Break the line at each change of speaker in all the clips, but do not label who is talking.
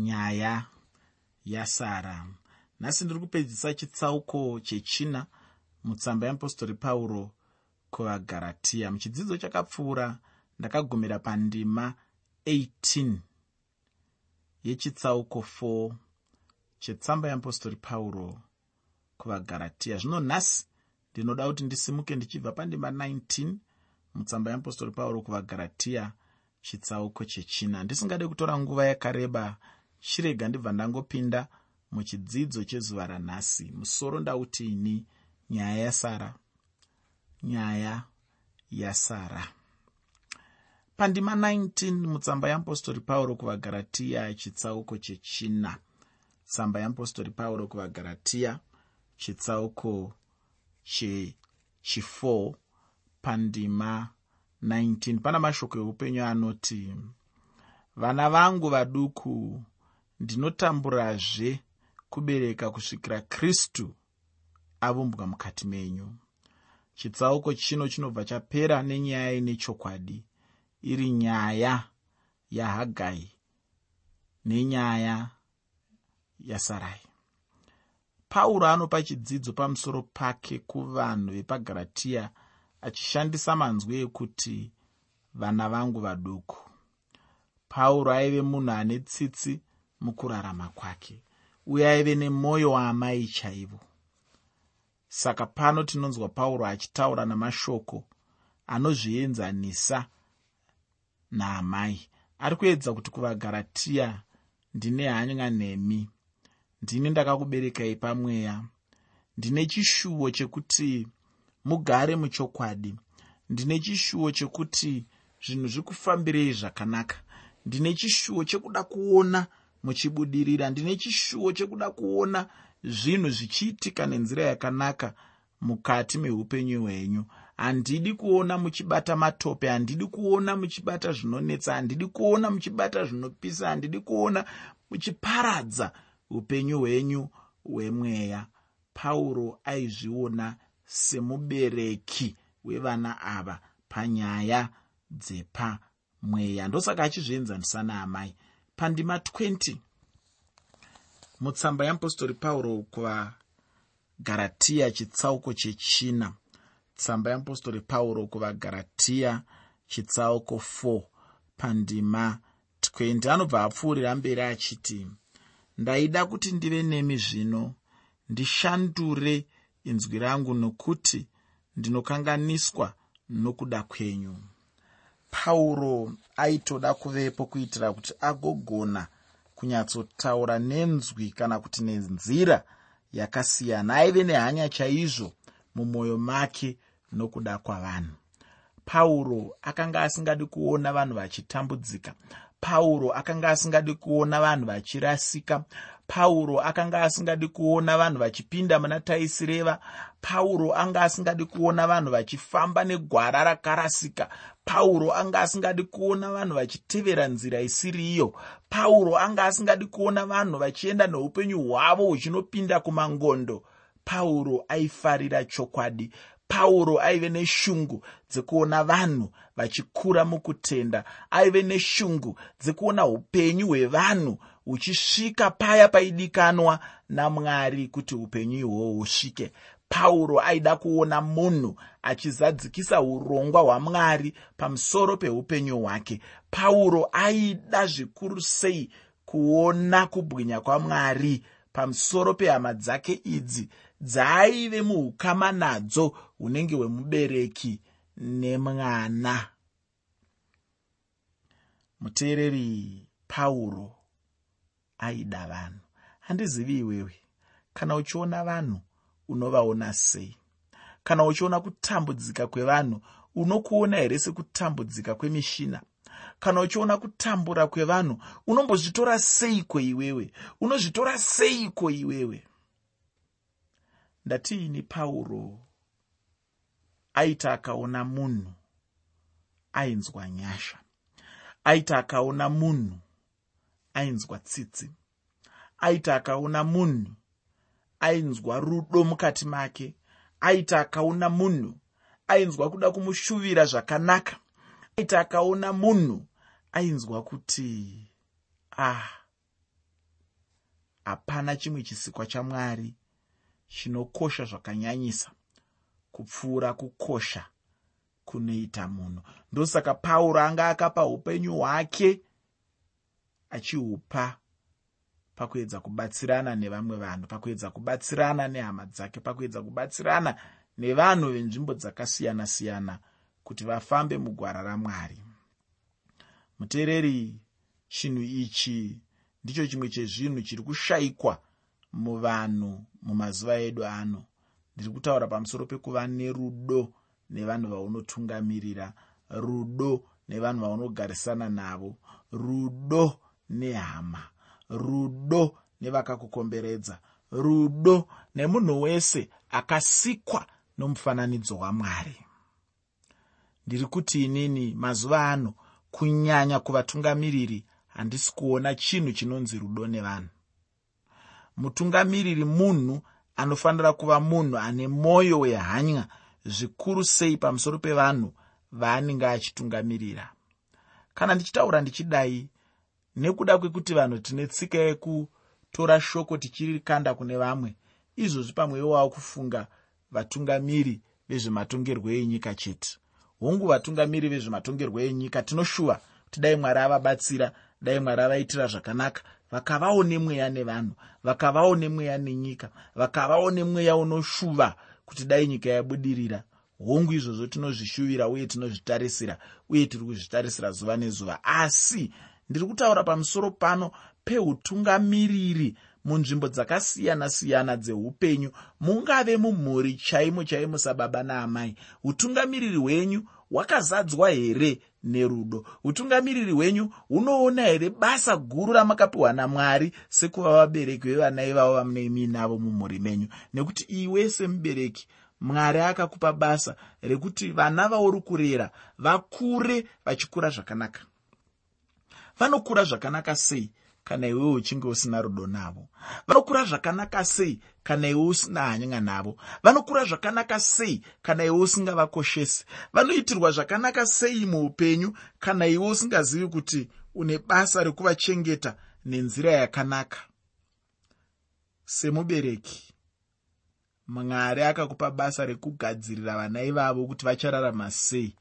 nyaya yasara. Nhasi ndiri kupedzisa chitsauko chechina mutsamba yeapostori pauro kuvagaratiya muchidzidzo chakapfuura ndakagumira pandima 18 yechitsauko 4 chetsamba yeapostori pauro kuvagaratiya zvino nhasi ndinoda kuti ndisimuke ndichibva pandima 19 mutsamba yeapostori pauro kuvagaratiya chitsauko chechina. Ndisingade kutora nguva yakareba chirega ndibva ndangopinda muchidzidzo chezuva ranhasi. Musoro ndautiini nyaya yasara. Nyaya yasara. Pandima 19 mutsamba yeapostori pauro kuvagaratiya chitsauko chechina. Tsamba yeapostori pauro kuvagaratiya chitsauko chechi4 pandima 19 pana mashoko eupenyu anoti vana vangu vaduku ndinotamburazve kubereka kusvikira kristu avumbwa mukati menyu. Chitsauko chino chinobva chapera nenyaya ine chokwadi. Iri nyaya yahagai nenyaya yasarai. Pauro anopa chidzidzo pamusoro pake kuvanhu vepagaratiya achishandisa manzwi ekuti vana vangu vaduku. Pauro aive munhu ane tsitsi mukurarama kwake uye aive nemwoyo waamai chaivo. Saka pano tinonzwa pauro achitaura namashoko anozvienzanisa naamai. Ari kuedza kuti kuvagaratiya ndine hanya nemi. Ndini ndakakuberekai pamweya ndine chishuwo chekuti mugare muchokwadi. Ndine chishuwo chekuti zvinhu zvikufambirei zvakanaka. Ndine chishuwo chekuda kuona muchibudirira. Ndine chishuwo chekuda kuona zvinhu zvichiitika nenzira yakanaka mukati meupenyu hwenyu. Handidi kuona muchibata matope handidi kuona muchibata zvinonetsa handidi kuona muchibata zvinopisa handidi kuona muchiparadza upenyu hwenyu hwemweya. Pauro aizviona semubereki wevana ava panyaya dzepamweya. Ndosaka achizvienzanisa naamai pandima 20 mutsamba yeapostori pauro kuvagaratiya chitsauko chechina. Tsamba yeapostori pauro kuvagaratiya chitsauko 4 pandima 20 anobva apfuurira mberi achiti ndaida kuti ndive nemi zvino ndishandure inzwi rangu nokuti ndinokanganiswa nokuda kwenyu pauro aitoda kuvepo kuitira kuti agogona kunyatsotaura nenzwi kana kuti nenzira yakasiyana. Aive nehanya chaizvo mumwoyo make nokuda kwavanhu. Pauro akanga asingadi kuona vanhu vachitambudzika pauro akanga asingadi kuona vanhu vachirasika. Pauro akanga asingadi kuona vanhu vachipinda muna taisireva. Pauro anga asingadi kuona vanhu vachifamba negwara rakarasika. Pauro anga asingadi kuona vanhu vachitevera nzira isiri iyo pauro anga asingadi kuona vanhu vachienda neupenyu hwavo huchinopinda kumangondo. Pauro aifarira chokwadi pauro aive neshungu dzekuona vanhu vachikura mukutenda aive neshungu dzekuona upenyu hwevanhu huchisvika paya paidikanwa namwari kuti upenyu ihwohwo husvike. Pauro aida kuona munhu achizadzikisa urongwa hwamwari pamusoro peupenyu hwake. Pauro aida zvikuru sei kuona kubwinya kwamwari pamusoro pehama dzake idzi dzaaive muukama nadzo hunenge hwemubereki nemwana. Muteereri pauro aida vanhu. Handizivi iwewe kana uchiona vanhu unovaona sei? Kana uchiona kutambudzika kwevanhu unokuona here sekutambudzika kwemishina? Kana uchiona kutambura kwevanhu unombozvitora seiko iwewe? Unozvitora seiko iwewe? Ndatiini pauro aiti akaona munhu ainzwa nyasha aiti akaona munhu ainzwa tsitsi aiti akaona munhu ainzwa rudo mukati make aiti akaona munhu ainzwa kuda kumushuvira zvakanaka aiti akaona munhu ainzwa kuti ah hapana chimwe chisikwa chamwari chinokosha zvakanyanyisa kupfuura kukosha kunoita munhu. Ndosaka pauro anga akapa upenyu hwake achihupa pakuedza kubatsirana nevamwe vanhu pakuedza kubatsirana nehama dzake pakuedza kubatsirana nevanhu venzvimbo dzakasiyana-siyana kuti vafambe mugwara ramwari. Muteereri chinhu ichi ndicho chimwe chezvinhu chiri kushayikwa muvanhu mumazuva edu ano ndiri kutaura pamusoro pekuva nerudo nevanhu vaunotungamirira rudo nevanhu vaunogarisana navo rudo nehama rudo nevakakukomberedza rudo nemunhu wese akasikwa nomufananidzo wamwari. Ndiri kuti inini mazuva ano kunyanya kuvatungamiriri handisi kuona chinhu chinonzi rudo nevanhu. Mutungamiriri munhu anofanira kuva munhu ane mwoyo wehanya zvikuru sei pamusoro pevanhu vaanenge achitungamirira kana ndichitaura ndichidai nekuda kwekuti vanhu tine tsika yekutora shoko tichirikanda kune vamwe izvozvi pamwewo wavo kufunga vatungamiri vezvematongerwo enyika chete. Hongu vatungamiri vezvematongerwo enyika tinoshuva kuti dai mwari avabatsira dai mwari avaitira zvakanaka vakavawo nemweya nevanhu vakavawo nemweya nenyika vakavawo nemweya unoshuva kuti dai nyika yabudirira. Hongu izvozvo tinozvishuvira uye tinozvitarisira uye tiri kuzvitarisira zuva nezuva. Asi ndiri kutaura pamusoro pano peutungamiriri munzvimbo dzakasiyana-siyana dzeupenyu mungave mumhuri chaimo chaimo sababa naamai. Utungamiriri hwenyu hwakazadzwa here nerudo? Utungamiriri hwenyu hunoona here basa guru ramakapiwa namwari sekuva vabereki vevana ivavo vamunemi navo mumhuri menyu? Nekuti iwe semubereki mwari akakupa basa rekuti vana vauri kurera vakure vachikura zvakanaka. Vanokura zvakanaka sei kana iwewe uchinge usina rudo navo. Vanokura zvakanaka sei kana iwe usina hanyanya navo? Vanokura zvakanaka sei kana iwe usingavakoshesi? Vanoitirwa zvakanaka sei muupenyu kana iwe usingazivi kuti une basa rekuvachengeta nenzira yakanaka? Semubereki mwari akakupa basa rekugadzirira vana ivavo kuti vachararama sei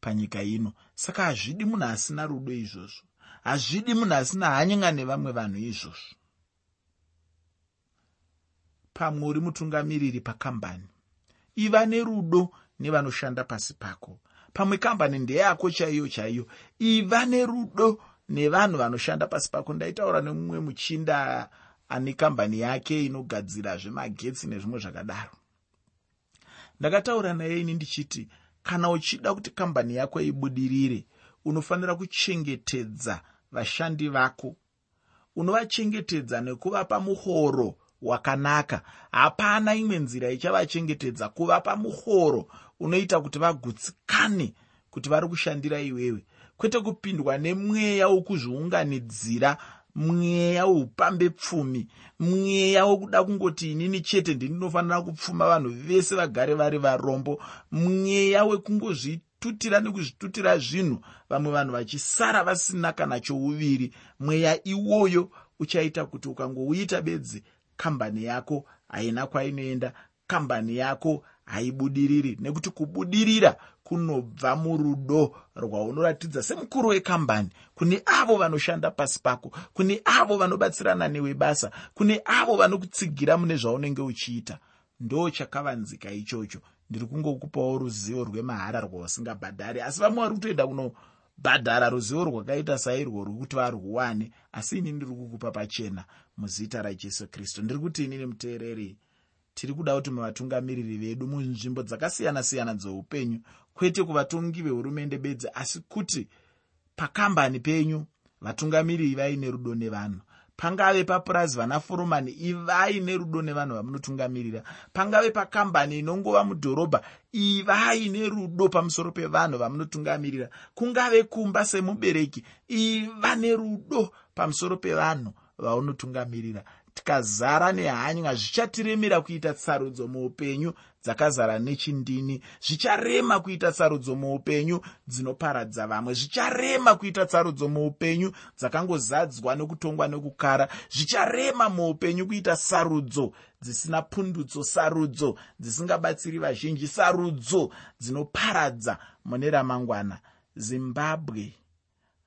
panyika ino? Saka hazvidi munhu asina rudo izvozvo hazvidi munhu asina hanyanga nevamwe vanhu izvozvo. Pamwe uri mutungamiriri pakambani. Iva nerudo nevanoshanda pasi pako. Pamwe kambani ndeyako chaiyo chaiyo. Iva nerudo nevanhu vanoshanda pasi pako. Ndaitaura nemumwe muchinda ane kambani yake inogadzira zvemagetsi nezvimwe zvakadaro. Ndakataura naye ini ndichiti kana uchida kuti kambani yako ibudirire unofanira kuchengetedza vashandi vako. Unovachengetedza nekuvapa muhoro wakanaka. Hapana imwe nzira ichavachengetedza kuvapa muhoro unoita kuti vagutsikane kuti vari kushandira iwewe. Kwete kupindwa nemweya wokuzviunganidzira mweya weupambe pfumi mweya wokuda kungoti inini chete ndinofanira kupfuma vanhu vese vagare vari varombo mweya wekungozvitutira nekuzvitutira zvinhu. Vamwe vanhu vachisara vasina kana chouviri. Mweya iwoyo uchaita kuti ukangouita bedzi kambani yako haina kwainoenda kambani yako haibudiriri. Nekuti kubudirira kunobva murudo rwaunoratidza semukuru wekambani. Kune avo vanoshanda pasi pako kune avo vanobatsirana newe basa kune avo vanokutsigira mune zvaunenge uchiita. Ndo chakavanzika ichocho ndiri kungokupawo ruzivo rwemahara rwausingabhadhari asi vamwe vari kutoenda kunobhadhara ruzivo rwakaita sairwo rwekuti varwuwane asi ini ndiri kukupa pachena muzita rajesu kristu. Ndiri kuti inini muteereri tiri kuda kuti muvatungamiriri vedu munzvimbo dzakasiyana-siyana dzeupenyu kwete kuvatongi vehurumende bedzi asi kuti pakambani penyu vatungamiriri ivai nerudo nevanhu pangave papurazi vana foromani ivai nerudo nevanhu vamunotungamirira. Pangave pakambani inongova mudhorobha ivai nerudo pamusoro pevanhu vamunotungamirira. Kungave kumba semubereki iva nerudo pamusoro pevanhu vaunotungamirira tikazara nehanya zvichatiremera kuita tsarudzo muupenyu dzakazara nechindini. Zvicharema kuita tsarudzo muupenyu dzinoparadza vamwe. Zvicharema kuita tsarudzo muupenyu dzakangozadzwa nekutongwa nekukara. Zvicharema muupenyu kuita sarudzo dzisina pundutso sarudzo dzisingabatsiri vazhinji sarudzo dzinoparadza mune ramangwana. Zimbabwe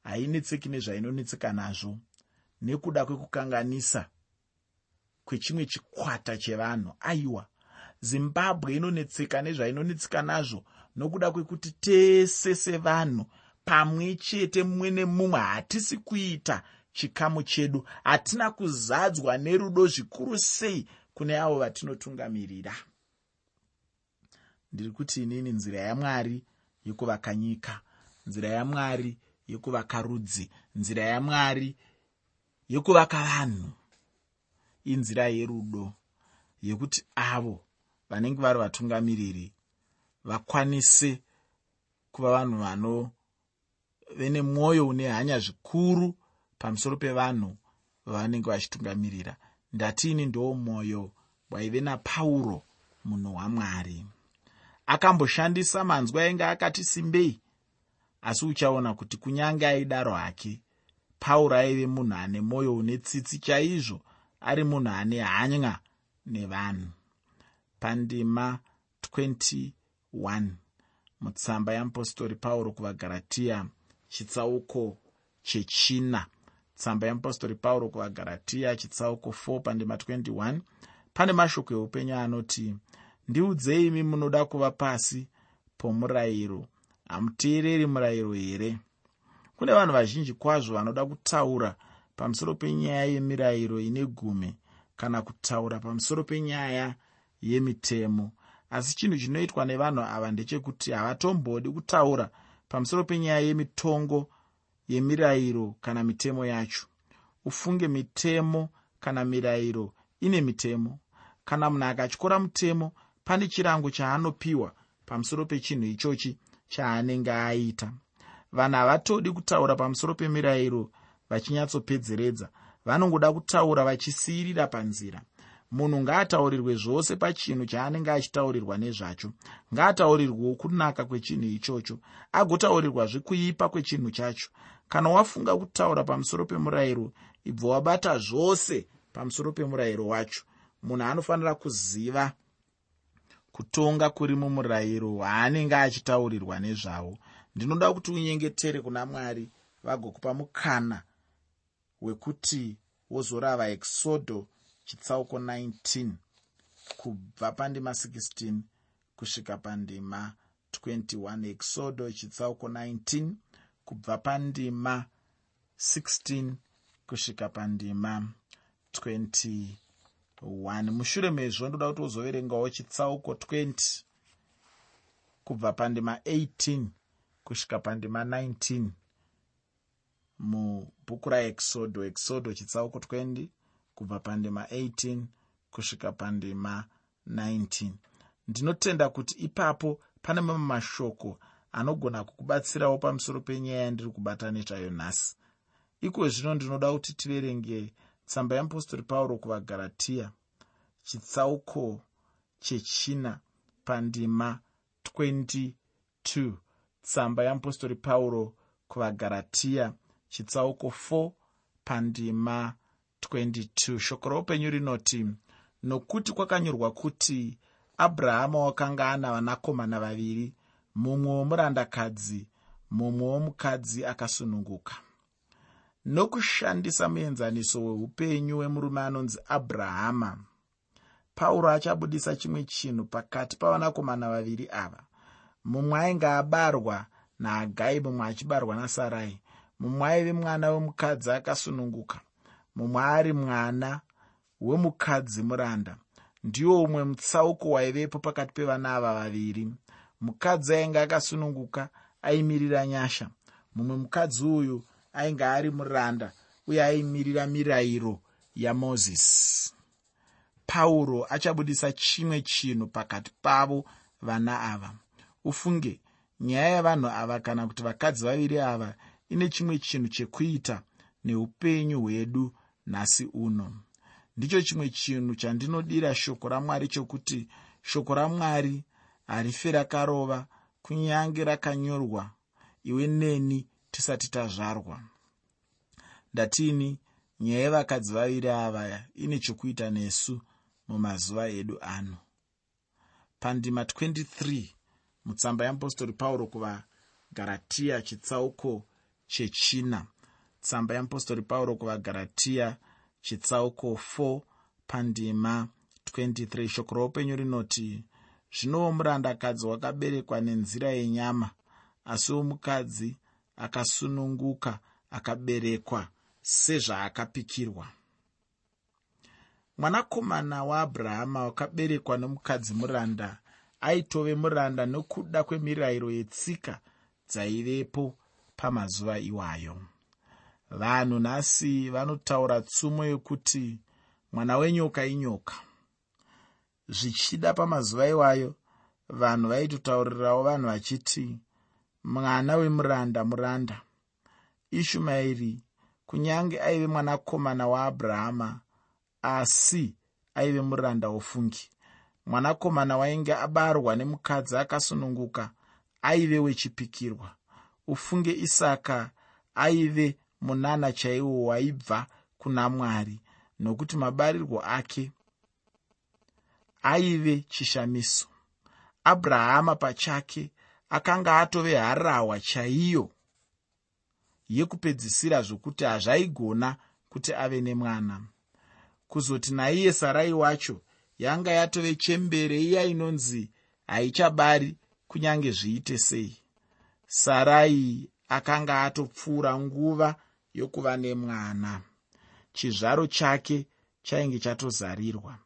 hainetseki nezvainonetseka nazvo. Nekuda kwekukanganisa kwechimwe chikwata chevanhu. Aiwa zimbabwe inonetseka nezvainonetseka nazvo nokuda kwekuti tese sevanhu pamwe chete mumwe nemumwe hatisi kuita chikamu chedu. Hatina kuzadzwa nerudo zvikuru sei kune avo vatinotungamirira. Ndiri kuti inini nzira yamwari yekuvaka nyika nzira yamwari yekuvaka rudzi nzira yamwari yekuvaka vanhu inzira yerudo yekuti avo vanenge vari vatungamiriri vakwanise kuva vanhu vanove nemwoyo une hanya zvikuru pamusoro pevanhu vavanenge vachitungamirira. Ndatiini ndoo mwoyo waive napauro munhu wamwari. Akamboshandisa manzwi ainge akati simbei? Asi uchaona kuti kunyange aidaro hake pauro aive munhu ane mwoyo une tsitsi chaizvo ari munhu ane hanya nevanhu. Pandima 21 mutsamba yeapostori pauro kuvagaratiya chitsauko chechina. Tsamba yeapostori pauro kuvagaratiya chitsauko 4 pandima 21 pane mashoko eupenyu anoti ndiudzei imi munoda kuva pasi pomurayiro. Hamuteereri murayiro here? Kune vanhu vazhinji kwazvo vanoda kutaura pamusoro penyaya yemirayiro ine gume kana kutaura pamusoro penyaya yemitemo. Asi chinhu chinoitwa nevanhu ava ndechekuti havatombodi kutaura pamusoro penyaya yemitongo yemirayiro kana mitemo yacho. Ufunge mitemo kana mirayiro ine mitemo. Kana munhu akatyora mutemo pane chirango chaanopiwa pamusoro pechinhu ichochi chaanenge aita. Vanhu havatodi kutaura pamusoro pemirayiro vachinyatsopedzeredza vanongoda kutaura vachisiyirira panzira. Munhu ngaataurirwe zvose pachinhu chaanenge achitaurirwa nezvacho. Ngaataurirwewo kunaka kwechinhu ichocho. Agotaurirwazve kuipa kwechinhu chacho. Kana wafunga kutaura pamusoro pemurayiro ibva wabata zvose pamusoro pemurayiro wacho. Munhu anofanira kuziva kutonga kuri mumurayiro waanenge achitaurirwa nezvawo. Ndinoda kuti unyengetere kuna mwari vagokupa mukana wekuti wozorava exodo chitsauko 19 kubva pandima 16 kusvika pandima 21 exodo chitsauko 19 kubva pandima 16 kusvika pandima 21 mushure mezvo ndoda kuti uzoverengawo chitsauko 20 kubva pandima 18 kusvika pandima 19 mubhuku raexodo exodo chitsauko 20 kubva pandima 18 kusvika pandima 19 ndinotenda kuti ipapo pane mamwe mashoko anogona kukubatsirawo pamusoro penyaya yandiri kubata nezvayo nhasi iko zvino ndinoda kuti tiverenge tsamba yeapostori pauro kuvagaratiya chitsauko chechina pandima 22 tsamba yeapostori pauro kuvagaratiya chitsauko 4 pandima 22 shoko roupenyu rinoti nokuti kwakanyorwa kuti abrahama wakanga ana vanakomana vaviri mumwe womurandakadzi mumwe womukadzi akasununguka. Nokushandisa muenzaniso weupenyu wemurume anonzi abrahama pauro achabudisa chimwe chinhu pakati pavanakomana vaviri ava. Mumwe ainge abarwa naagai mumwe achibarwa nasarai mumwe aive mwana wemukadzi akasununguka. Mumwe ari mwana wemukadzi muranda. Ndiwo umwe mutsauko waivepo pakati pevana ava vaviri. Mukadzi ainge akasununguka aimirira nyasha. Mumwe mukadzi uyu ainge ari muranda uye aimirira mirayiro yamozisi. Pauro achabudisa chimwe chinhu pakati pavo vana ava. Ufunge nyaya yavanhu ava kana kuti vakadzi vaviri ava ine chimwe chinhu chekuita neupenyu hwedu nhasi uno. Ndicho chimwe chinhu chandinodira shoko ramwari chokuti shoko ramwari harife rakarova kunyange rakanyorwa iwe neni tisati tazvarwa. Ndatini nyaya yevakadzi vaviri ava ine chokuita nesu mumazuva edu ano. Pandima 23 mutsamba yeapostori pauro kuvagaratiya chitsauko chechina. Tsamba yeapostori pauro kuvagaratiya chitsauko 4 pandima 23 shoko roupenyu rinoti zvinowo murandakadzi wakaberekwa nenzira yenyama asi womukadzi akasununguka akaberekwa sezvaakapikirwa. Mwanakomana waabrahama wakaberekwa nomukadzi muranda aitove muranda nokuda kwemirayiro yetsika dzaivepo pamazuva iwayo. Vanhu nhasi vanotaura tsumo yokuti mwana wenyoka inyoka. Zvichida pamazuva iwayo vanhu vaitotaurirawo vanhu vachiti mwana wemuranda muranda. Ishumaeri kunyange aive mwanakomana waabrahama asi aive muranda wofungi. Mwanakomana wainge abarwa nemukadzi akasununguka aive wechipikirwa ufunge isaka aive munana chaiwo waibva kuna mwari nokuti mabarirwo ake aive chishamiso. Abrahama pachake akanga atove harahwa chaiyo yekupedzisira zvokuti hazvaigona kuti ave nemwana. Kuzoti naiye sarai wacho yanga yatove chembere iya inonzi haichabari kunyange zviite sei sarai akanga atopfuura nguva yokuva nemwana chizvaro chake chainge chatozarirwa.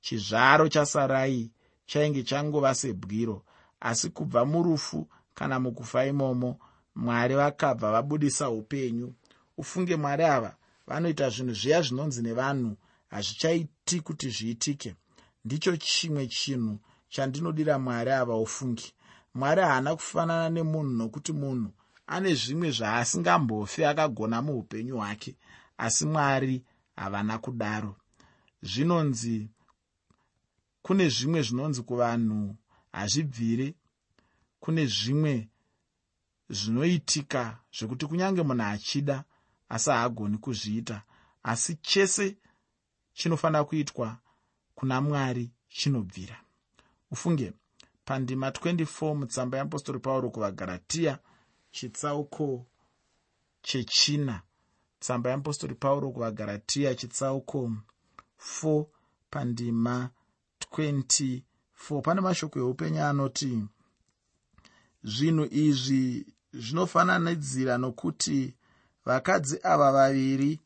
Chizvaro chasarai chainge changova sebwiro asi kubva murufu kana mukufa imomo mwari vakabva vabudisa upenyu. Ufunge mwari ava vanoita zvinhu zviya zvinonzi nevanhu hazvichaiti kuti zviitike. Ndicho chimwe chinhu chandinodira mwari ava ufungi mwari haana kufanana nemunhu nokuti munhu ane zvimwe zvaasingambofi akagona muupenyu hwake asi mwari havana kudaro. Zvinonzi kune zvimwe zvinonzi kuvanhu hazvibvire kune zvimwe zvinoitika zvekuti kunyange munhu achida asi haagoni kuzviita. Asi chese chinofanira kuitwa kuna mwari chinobvira. Ufunge pandima 24 mutsamba yeapostori pauro kuvagaratiya chitsauko chechina. Tsamba yeapostori pauro kuvagaratiya chitsauko 4 pandima 24 pane mashoko eupenyu anoti zvinhu izvi zvinofananidzira nokuti vakadzi ava vaviri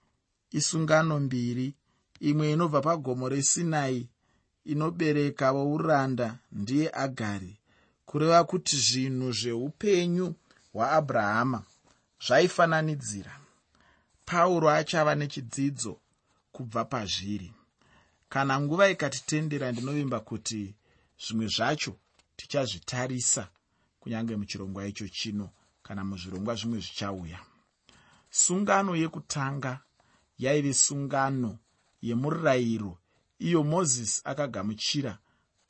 isungano mbiri imwe inobva pagomo resinai inobereka vouranda ndiye agari kureva kuti zvinhu zveupenyu hwaabrahama zvaifananidzira. Pauro achava nechidzidzo kubva pazviri. Kana nguva ikatitendera ndinovimba kuti zvimwe zvacho tichazvitarisa kunyange muchirongwa icho chino kana muzvirongwa zvimwe zvichauya. Sungano yekutanga yaive sungano yemurayiro iyo mozisi akagamuchira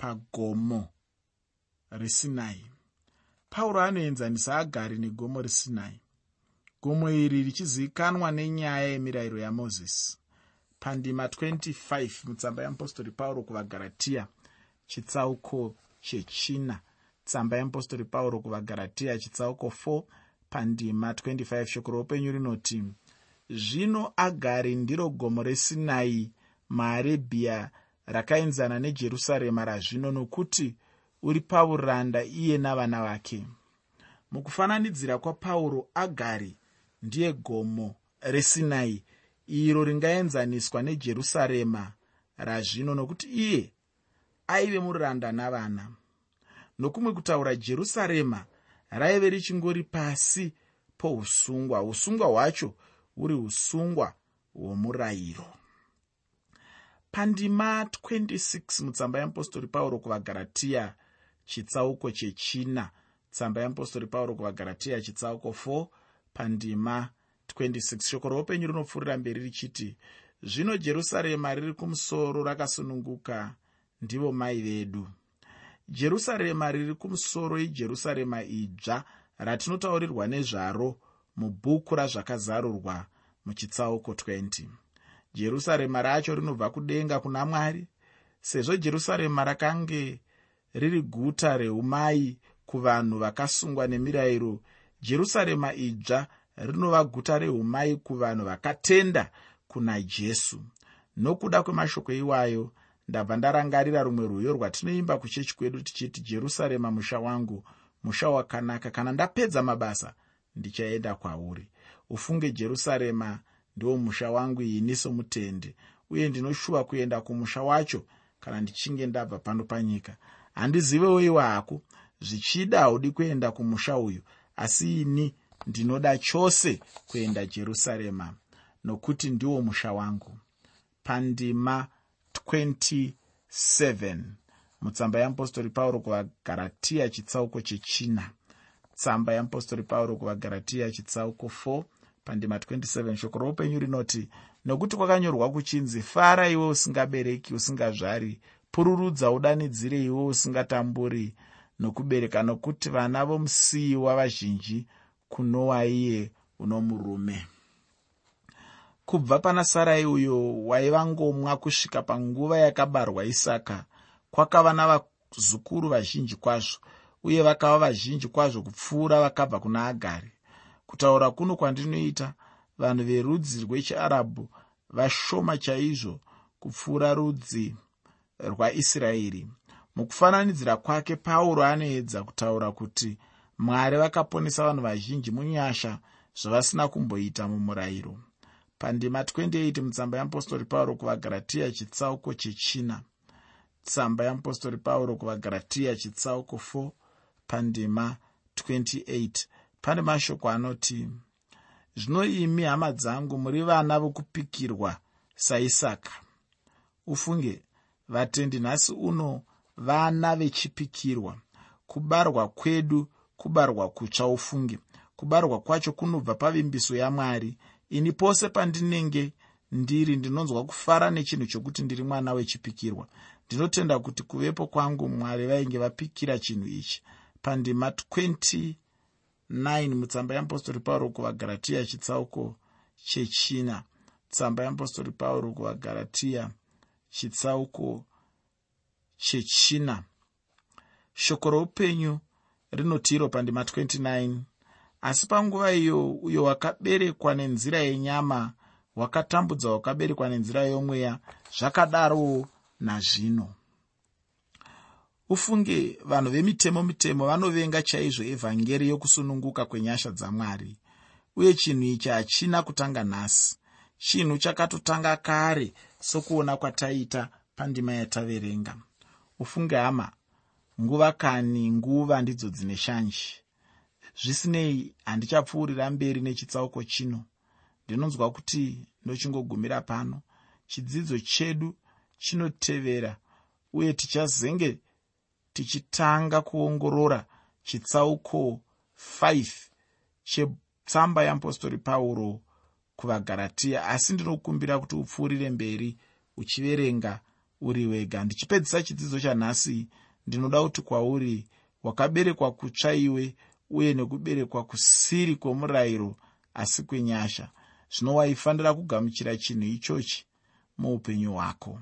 pagomo resinai pauro anoenzanisa agari negomo resinai gomo iri richizivikanwa nenyaya yemirayiro yamozisi pandima 25 mutsamba yeapostori pauro kuvagaratiya chitsauko chechina. Tsamba yeapostori pauro kuvagaratiya chitsauko 4 pandima 25 shoko roupenyu rinoti zvino agari ndiro gomo resinai maarebhiya rakaenzana nejerusarema razvino nokuti uri pauranda iye navana vake. Mukufananidzira kwapauro agari ndiye gomo resinai iro ringaenzaniswa nejerusarema razvino nokuti iye aive muranda navana. Nokumwe kutaura jerusarema raive richingori pasi pousungwa usungwa hwacho huri usungwa hwomurayiro pandima 26 mutsamba yeapostori pauro kuvagaratiya chitsauko chechina. Tsamba yeapostori pauro kuvagaratiya chitsauko 4 pandima 26 shoko roupenyu rinopfuurira mberi richiti zvino jerusarema riri kumusoro rakasununguka ndivo mai vedu. Jerusarema riri kumusoro ijerusarema idzva ratinotaurirwa nezvaro mubhuku razvakazarurwa muchitsauko 20 jerusarema racho rinobva kudenga kuna mwari sezvo jerusarema rakange riri guta reumai kuvanhu vakasungwa nemirayiro jerusarema idzva rinova guta reumai kuvanhu vakatenda kuna jesu. Nokuda kwemashoko iwayo ndabva ndarangarira rumwe rwiyo rwatinoimba kuchechi kwedu tichiti jerusarema musha wangu musha wakanaka. Kana ndapedza mabasa ndichaenda kwauri. Ufunge jerusarema ndiwo musha wangu ini somutende uye ndinoshuva kuenda kumusha wacho kana ndichinge ndabva pano panyika. Handizivewo iwe hako zvichida haudi kuenda kumusha uyu asi ini ndinoda chose kuenda jerusarema nokuti ndiwo musha wangu. Pandima 27 mutsamba yeapostori pauro kuvagaratiya chitsauko chechina. Tsamba yeapostori pauro kuvagaratiya chitsauko 4 pandima 27 shoko roupenyu rinoti nokuti kwakanyorwa kuchinzi fara iwe usingabereki usingazvari pururudza udanidzire iwe usingatamburi nokubereka nokuti vana vomusiyiwa vazhinji kunowa iye uno murume. Kubva pana sarai uyo waivangomwa kusvika panguva yakabarwa isaka. Kwakava navazukuru vazhinji kwazvo uye vakava vazhinji kwazvo kupfuura vakabva kuna agari kutaura kuno kwandinoita vanhu verudzi rwechiarabhu vashoma chaizvo kupfuura rudzi rwaisraeri. Mukufananidzira kwake pauro anoedza kutaura kuti mwari vakaponesa vanhu vazhinji munyasha zvavasina kumboita mumurayiro. Pandima 28 mutsamba yeapostori pauro kuvagaratiya chitsauko chechina. Tsamba yeapostori pauro kuvagaratiya chitsauko 4 pandima 28 pane mashoko anoti zvino imi hama dzangu muri vana vokupikirwa saisaka. Ufunge vatendi nhasi uno vana vechipikirwa. Kubarwa kwedu kubarwa kutsva ufunge. Kubarwa kwacho kunobva pavimbiso yamwari. Ini pose pandinenge ndiri ndinonzwa kufara nechinhu chokuti ndiri mwana wechipikirwa. Ndinotenda kuti kuvepo kwangu mwari vainge vapikira chinhu ichi. Pandima 29 mutsamba yeapostori pauro kuvagaratiya chitsauko chechina. Tsamba yeapostori pauro kuvagaratiya chitsauko chechina. Shoko roupenyu rinotiro pandima 29 asi panguva iyo uyo wakaberekwa nenzira yenyama wakatambudza wakaberekwa nenzira yomweya zvakadarowo nazvino ufunge vanhu vemitemo mitemo vanovenga chaizvo evhangeri yokusununguka kwenyasha dzamwari. Uye chinhu ichi hachina kutanga nhasi. Chinhu chakatotanga kare sokuona kwataita pandima yataverenga. Ufunge hama nguva kani nguva ndidzo dzine shanji zvisinei handichapfuurira mberi nechitsauko chino. Ndinonzwa kuti ndochingogumira pano. Chidzidzo chedu chinotevera uye tichazenge tichitanga kuongorora chitsauko 5 chetsamba yeapostori pauro kuvagaratiya asi ndinokumbira kuti upfuurire mberi uchiverenga uri wega. Ndichipedzisa chidzidzo chanhasi ndinoda kuti kwauri wakaberekwa kutsvaiwe uye nekuberekwa kusiri kwomurayiro asi kwenyasha. Zvino waifanira kugamuchira chinhu ichochi muupenyu hwako